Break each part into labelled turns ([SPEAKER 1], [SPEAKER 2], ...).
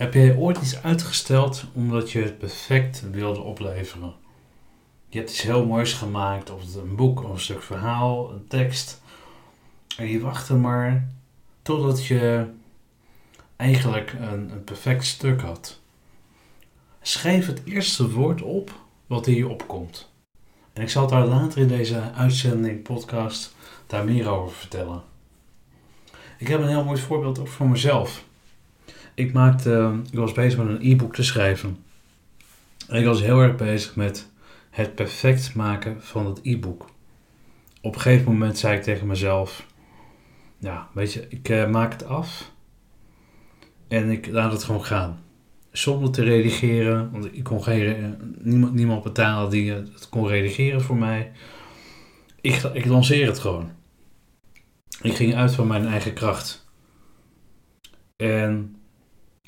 [SPEAKER 1] Heb jij ooit iets uitgesteld omdat je het perfect wilde opleveren? Je hebt iets heel moois gemaakt, of een boek, of een stuk verhaal, een tekst. En je wachtte maar totdat je eigenlijk een, een perfect stuk had. Schrijf het eerste woord op wat in je opkomt. En ik zal daar later in deze uitzending, podcast, daar meer over vertellen. Ik heb een heel mooi voorbeeld ook voor mezelf. Ik, maakte, ik was bezig met een e-book te schrijven. En ik was heel erg bezig met het perfect maken van het e-book. Op een gegeven moment zei ik tegen mezelf: Ja, weet je, ik uh, maak het af en ik laat het gewoon gaan. Zonder te redigeren, want ik kon geen, niemand, niemand betalen die het kon redigeren voor mij. Ik, ik lanceer het gewoon. Ik ging uit van mijn eigen kracht. En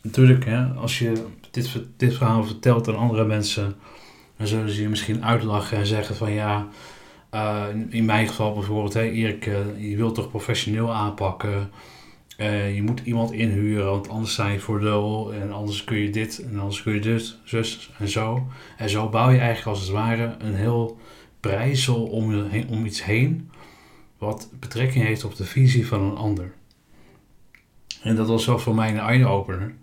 [SPEAKER 1] natuurlijk, hè, als je dit, dit verhaal vertelt aan andere mensen, dan zullen ze je misschien uitlachen en zeggen van ja, uh, in mijn geval bijvoorbeeld, hè, Erik, uh, je wilt toch professioneel aanpakken. Uh, je moet iemand inhuren, want anders sta je voor lul en anders kun je dit en anders kun je dit, zus en zo. En zo bouw je eigenlijk als het ware een heel prijzel om, om iets heen wat betrekking heeft op de visie van een ander. En dat was zo voor mij een eye-opener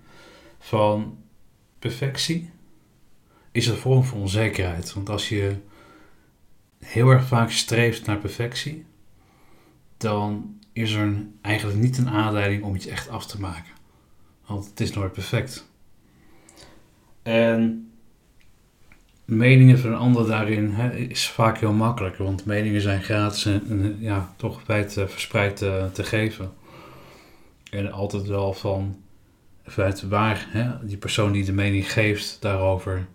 [SPEAKER 1] van perfectie is een vorm van onzekerheid. Want als je heel erg vaak streeft naar perfectie, dan is er eigenlijk niet een aanleiding om iets echt af te maken. Want het is nooit perfect. En meningen van een ander daarin hè, is vaak heel makkelijk, want meningen zijn gratis en, ja, toch wijd uh, verspreid te, te geven. En altijd wel van vanuit waar hè, die persoon die de mening geeft daarover,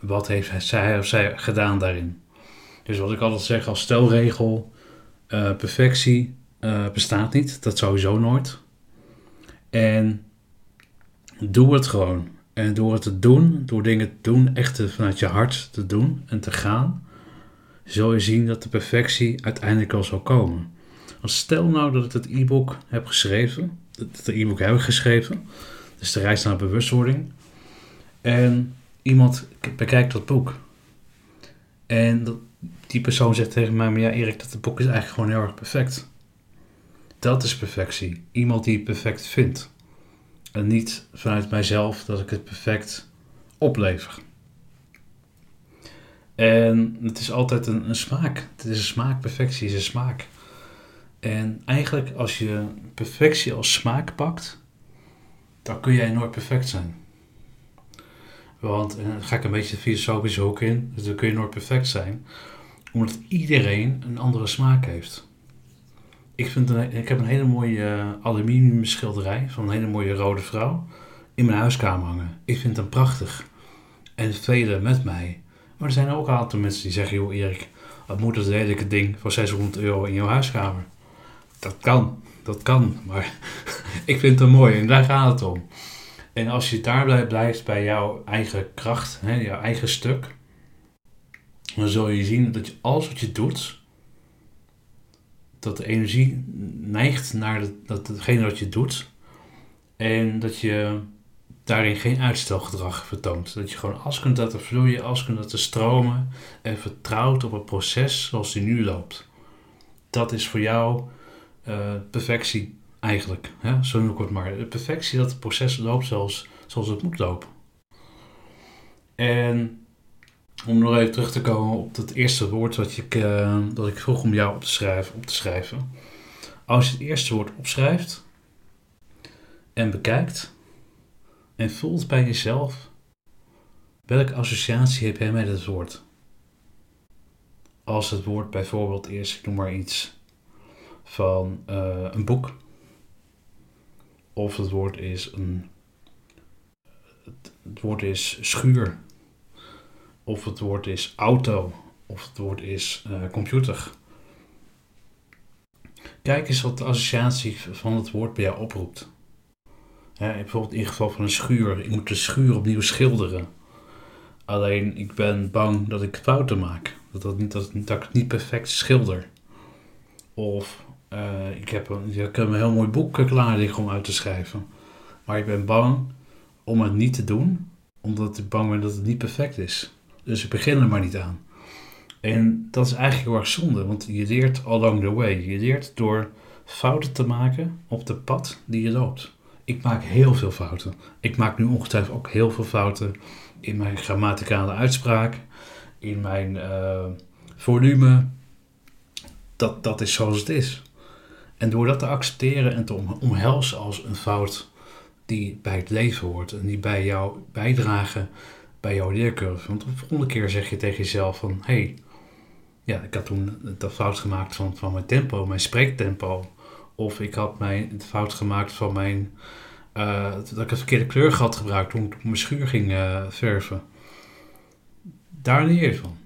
[SPEAKER 1] wat heeft zij of zij gedaan daarin. Dus wat ik altijd zeg als stelregel, uh, perfectie uh, bestaat niet, dat sowieso nooit. En doe het gewoon. En door het te doen, door dingen te doen, echt vanuit je hart te doen en te gaan, zul je zien dat de perfectie uiteindelijk al zal komen. Als stel nou dat ik het e-book heb geschreven, het e-book heb geschreven, dus de reis naar bewustwording, en iemand bekijkt dat boek. En die persoon zegt tegen mij, maar ja Erik, dat boek is eigenlijk gewoon heel erg perfect. Dat is perfectie. Iemand die het perfect vindt. En niet vanuit mijzelf dat ik het perfect oplever. En het is altijd een, een smaak. Het is een smaak. Perfectie is een smaak. En eigenlijk als je perfectie als smaak pakt, dan kun jij nooit perfect zijn. Want, en dan ga ik een beetje de filosofische hoek in, dus dan kun je nooit perfect zijn, omdat iedereen een andere smaak heeft ik, vind ik heb een hele mooie uh, aluminium schilderij van een hele mooie rode vrouw in mijn huiskamer hangen. Ik vind hem prachtig. En velen met mij. Maar er zijn ook een aantal mensen die zeggen: joh, Erik, wat moet dat lelijke ding voor 600 euro in jouw huiskamer? Dat kan, dat kan. Maar ik vind het mooi en daar gaat het om. En als je daar blijft bij jouw eigen kracht, hè, jouw eigen stuk, dan zul je zien dat je alles wat je doet, dat de energie neigt naar de, dat hetgene wat je doet. En dat je daarin geen uitstelgedrag vertoont. Dat je gewoon als kunt laten vloeien, als kunt laten stromen. En vertrouwt op het proces zoals die nu loopt. Dat is voor jou uh, perfectie eigenlijk. Hè? Zo noem ik het maar. De perfectie dat het proces loopt zoals, zoals het moet lopen. En om nog even terug te komen op het eerste woord wat ik, uh, dat ik vroeg om jou op te, schrijven, op te schrijven. Als je het eerste woord opschrijft en bekijkt en voelt bij jezelf welke associatie heb jij met het woord. Als het woord bijvoorbeeld is, ik noem maar iets van uh, een boek. Of het woord is een. Het, het woord is schuur of het woord is auto, of het woord is uh, computer. Kijk eens wat de associatie van het woord bij jou oproept. Ja, bijvoorbeeld in geval van een schuur. Ik moet de schuur opnieuw schilderen. Alleen ik ben bang dat ik fouten maak. Dat, dat, niet, dat, dat ik het niet perfect schilder. Of uh, ik, heb een, ik heb een heel mooi boek klaar liggen om uit te schrijven. Maar ik ben bang om het niet te doen, omdat ik bang ben dat het niet perfect is. Dus ik begin er maar niet aan. En dat is eigenlijk heel erg zonde, want je leert along the way. Je leert door fouten te maken op de pad die je loopt. Ik maak heel veel fouten. Ik maak nu ongetwijfeld ook heel veel fouten in mijn grammaticale uitspraak, in mijn uh, volume. Dat, dat is zoals het is. En door dat te accepteren en te omhelzen als een fout die bij het leven hoort en die bij jou bijdragen bij jouw leercurve. Want de volgende keer zeg je tegen jezelf van, hé, hey, ja, ik had toen dat fout gemaakt van, van mijn tempo, mijn spreektempo. Of ik had mijn, fout gemaakt van mijn, uh, dat ik een verkeerde kleur had gebruikt toen ik mijn schuur ging uh, verven. Daar leer je van.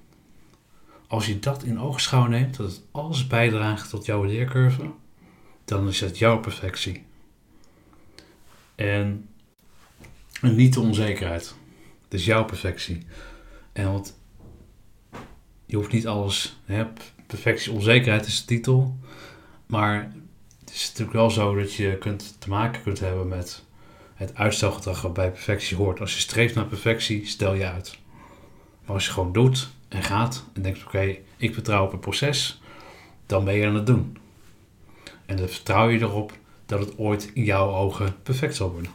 [SPEAKER 1] Als je dat in oogschouw neemt, dat het alles bijdraagt tot jouw leercurve, dan is het jouw perfectie. En, niet de onzekerheid. Het is jouw perfectie. En want je hoeft niet alles. Hè, perfectie, onzekerheid is de titel. Maar het is natuurlijk wel zo dat je kunt, te maken kunt hebben met het uitstelgedrag wat bij perfectie hoort. Als je streeft naar perfectie, stel je uit. Maar als je gewoon doet en gaat en denkt: oké, ik vertrouw op het proces, dan ben je aan het doen. En dan vertrouw je erop dat het ooit in jouw ogen perfect zal worden.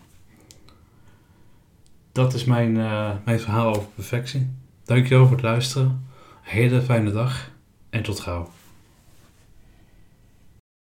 [SPEAKER 1] Dat is mijn, uh, mijn verhaal over perfectie. Dankjewel voor het luisteren. Hele fijne dag en tot gauw.